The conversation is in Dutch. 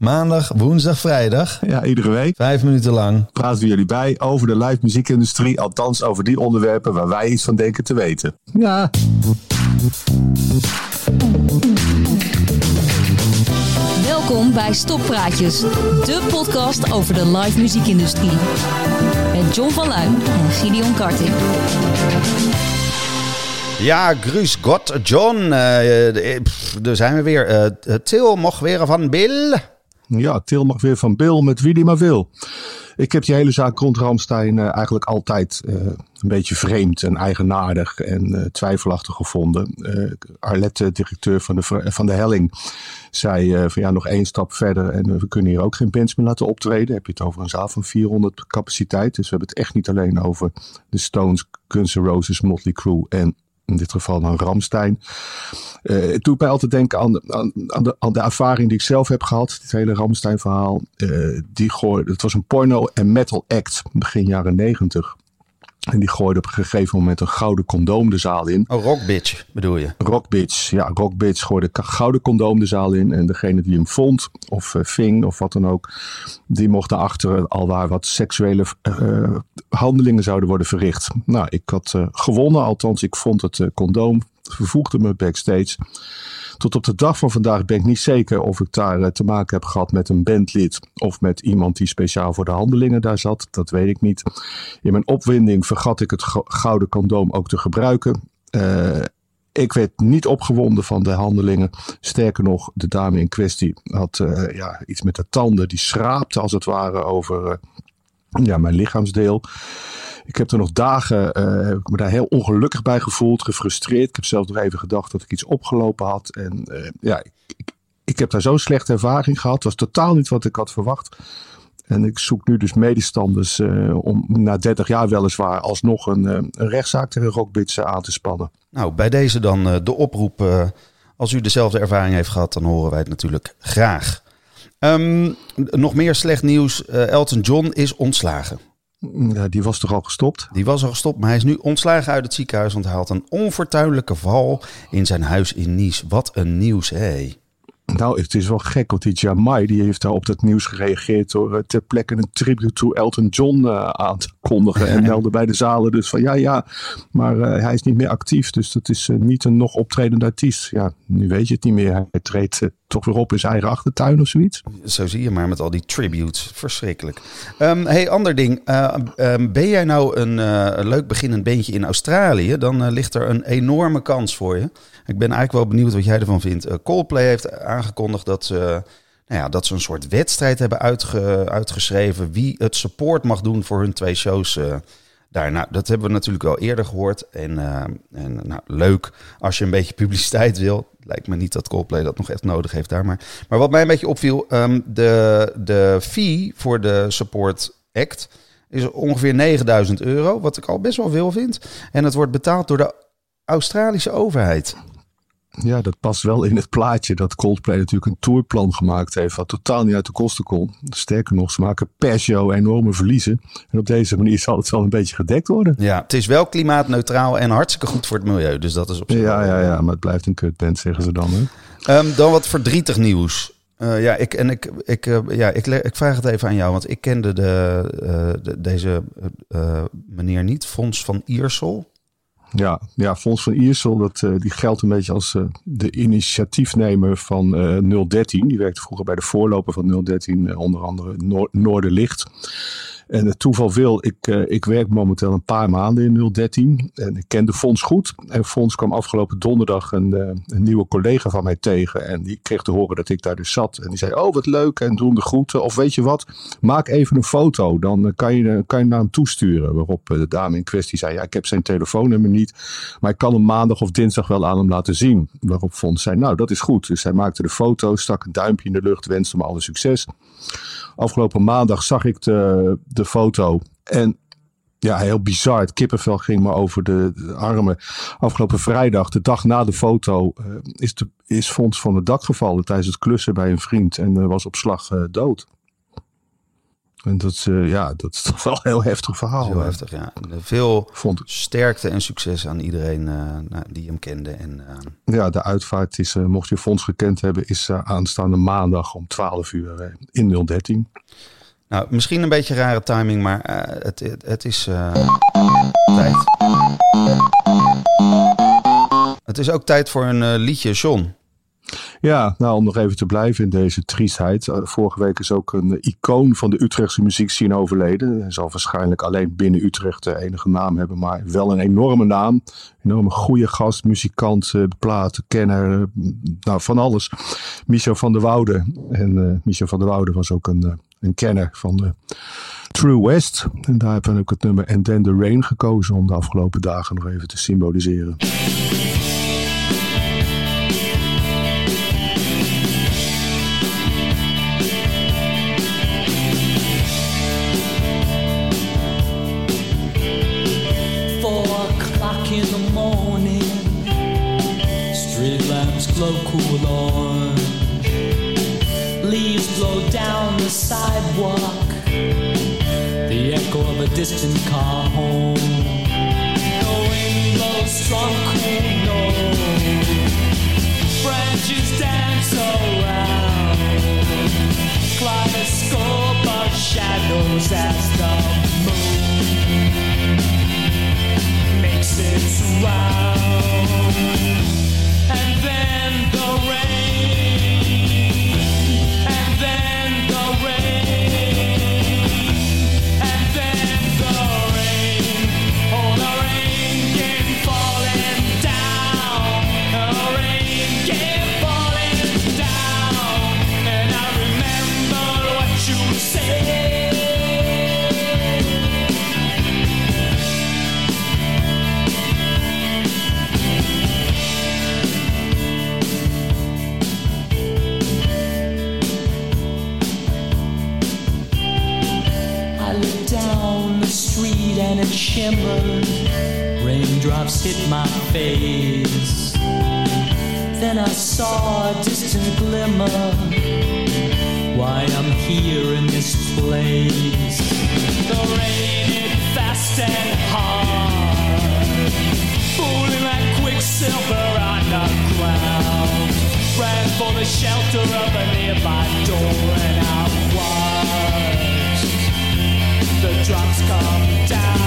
Maandag, woensdag, vrijdag. Ja, iedere week. Vijf minuten lang. Praten we jullie bij over de live muziekindustrie. Althans, over die onderwerpen waar wij iets van denken te weten. Ja. Welkom bij Stoppraatjes, de podcast over de live muziekindustrie. Met John van Luijn en Gideon Karting. Ja, grüß Gott, John. Uh, daar zijn we weer. Uh, Til mag weer van Bill. Ja, Til mag weer van Bill met wie die maar wil. Ik heb die hele zaak rond Ramstein uh, eigenlijk altijd een beetje vreemd en eigenaardig en twijfelachtig gevonden. Arlette, directeur van de, van de Helling, zei van ja, nog één stap verder en we kunnen hier ook geen bands meer laten optreden. Heb je het over een zaal van 400 capaciteit. Dus we hebben het echt niet alleen over de Stones, Guns N' Roses, Motley Crue en in dit geval dan Ramstein. Uh, het doet mij altijd denken aan, aan, aan, de, aan, de, ervaring die ik zelf heb gehad. Dit hele Ramstein verhaal. Uh, die gooide, het was een porno en metal act begin jaren negentig. En die gooide op een gegeven moment een gouden condoom de zaal in. Oh, Rock Bitch bedoel je? Rock Bitch, ja. Rock Bitch gooide een gouden condoom de zaal in. En degene die hem vond, of uh, ving, of wat dan ook... die mocht daarachter al waar wat seksuele uh, handelingen zouden worden verricht. Nou, ik had uh, gewonnen, althans ik vond het condoom. Vervoegde me backstage. Tot op de dag van vandaag ben ik niet zeker of ik daar te maken heb gehad met een bandlid of met iemand die speciaal voor de handelingen daar zat. Dat weet ik niet. In mijn opwinding vergat ik het gouden condoom ook te gebruiken. Uh, ik werd niet opgewonden van de handelingen. Sterker nog, de dame in kwestie had uh, ja, iets met de tanden. Die schraapte als het ware over ja, mijn lichaamsdeel. Ik heb er nog dagen, uh, heb ik me daar heel ongelukkig bij gevoeld, gefrustreerd. Ik heb zelfs nog even gedacht dat ik iets opgelopen had. En uh, ja, ik, ik, heb daar zo'n slechte ervaring gehad. Het was totaal niet wat ik had verwacht. En ik zoek nu dus medestanders uh, om na 30 jaar weliswaar alsnog een, een rechtszaak tegen Rockbits aan te spannen. Nou, bij deze dan de oproep. als u dezelfde ervaring heeft gehad, dan horen wij het natuurlijk graag. Um, nog meer slecht nieuws. Elton John is ontslagen. Ja, die was toch al gestopt? Die was al gestopt, maar hij is nu ontslagen uit het ziekenhuis. Want hij had een onfortuinlijke val in zijn huis in Nice. Wat een nieuws, hé. Nou, het is wel gek, want die Jamai die heeft daar op dat nieuws gereageerd door ter plekke een tribute to Elton John uh, aan te kondigen. En meldde bij de zalen dus van ja, ja, maar uh, hij is niet meer actief. Dus dat is niet een nog optredende artiest. Ja, nu weet je het niet meer. Hij treedt toch weer op in zijn eigen achtertuin of zoiets. Zo zie je maar met al die tributes. Verschrikkelijk. Um, hey, ander ding. Um, ben jij nou een, een leuk beginnend beentje in Australië? Dan ligt er een enorme kans voor je. Ik ben eigenlijk wel benieuwd wat jij ervan vindt. Coldplay heeft aangekondigd dat ze, nou ja, dat ze een soort wedstrijd hebben uitge, uitgeschreven. Wie het support mag doen voor hun twee shows uh, daar. Nou, dat hebben we natuurlijk wel eerder gehoord. En, uh, en nou, leuk als je een beetje publiciteit wil. Lijkt me niet dat Coldplay dat nog echt nodig heeft daar. Maar, maar wat mij een beetje opviel, um, de, de fee voor de support act is ongeveer 9000 euro. Wat ik al best wel veel vind. En het wordt betaald door de Australische overheid. Ja, dat past wel in het plaatje dat Coldplay natuurlijk een tourplan gemaakt heeft. Wat totaal niet uit de kosten kon. Sterker nog, ze maken per show enorme verliezen. En op deze manier zal het wel een beetje gedekt worden. Ja, het is wel klimaatneutraal en hartstikke goed voor het milieu. Dus dat is op zich. Ja, ja, ja, maar het blijft een kutband, zeggen ze dan. Hè? Um, dan wat verdrietig nieuws. Uh, ja, ik, en ik, ik, uh, ja ik, ik, vraag het even aan jou, want ik kende de, uh, de deze meneer niet, Fons van Iersel. Ja, ja Fons van Iersel, dat, uh, die geldt een beetje als uh, de initiatiefnemer van uh, 013. Die werkte vroeger bij de voorloper van 013, onder andere Noor Noorderlicht. En het toeval wil, ik, ik werk momenteel een paar maanden in 013 en ik ken de Fons goed. En Fons kwam afgelopen donderdag een, een nieuwe collega van mij tegen en die kreeg te horen dat ik daar dus zat. En die zei, oh wat leuk en doen de groeten. Of weet je wat, maak even een foto, dan kan, je, kan je naar hem toesturen. Waarop de dame in kwestie zei, ja ik heb zijn telefoonnummer niet, maar ik kan hem maandag of dinsdag wel aan hem laten zien. Waarop Fons zei, nou dat is goed. Dus hij maakte de foto, stak een duimpje in de lucht, wenste me alle succes. Afgelopen maandag zag ik de, de foto. En ja, heel bizar. Het kippenvel ging me over de, armen. Afgelopen vrijdag, de dag na de foto, uh, is, de, is Fons van het dak gevallen tijdens het klussen bij een vriend. En uh, was op slag uh, dood. En dat, is, eh, ja, dat is toch wel een heel heftig verhaal. Heel hè. heftig, ja. Veel Vond sterkte en succes aan iedereen eh, nou, die hem kende. En, eh, Ja, de uitvaart is, eh, mocht je Fons gekend hebben, is eh, aanstaande maandag om 12 uur eh, in 013. nou, misschien een beetje rare timing, maar eh, het, het, het is eh, tijd. Het is ook tijd voor een eh, liedje, John. Ja, nou om nog even te blijven in deze triestheid. Eh, vorige week is ook een icoon van de Utrechtse muziekscene overleden. Hij zal waarschijnlijk alleen binnen Utrecht de enige naam hebben, maar wel een enorme naam. Enorme goede gast, muzikant, eh, platen, kenner, eh, nou van alles. Michel van der Woude. En eh Michel van der Woude was ook een, eh, een kenner van de True West. En daar heb ik ook het nummer And Then The Rain gekozen om de afgelopen dagen nog even te symboliseren. Glow cool orange. Leaves blow down the sidewalk, the echo of a distant car home. The wind blows strong, cool, no. Branches dance oh, Hit my face. Then I saw a distant glimmer. Why I'm here in this place. The rain hit fast and hard. Fooling like quicksilver on the ground. Ran for the shelter of a nearby door and I watched the drops come down.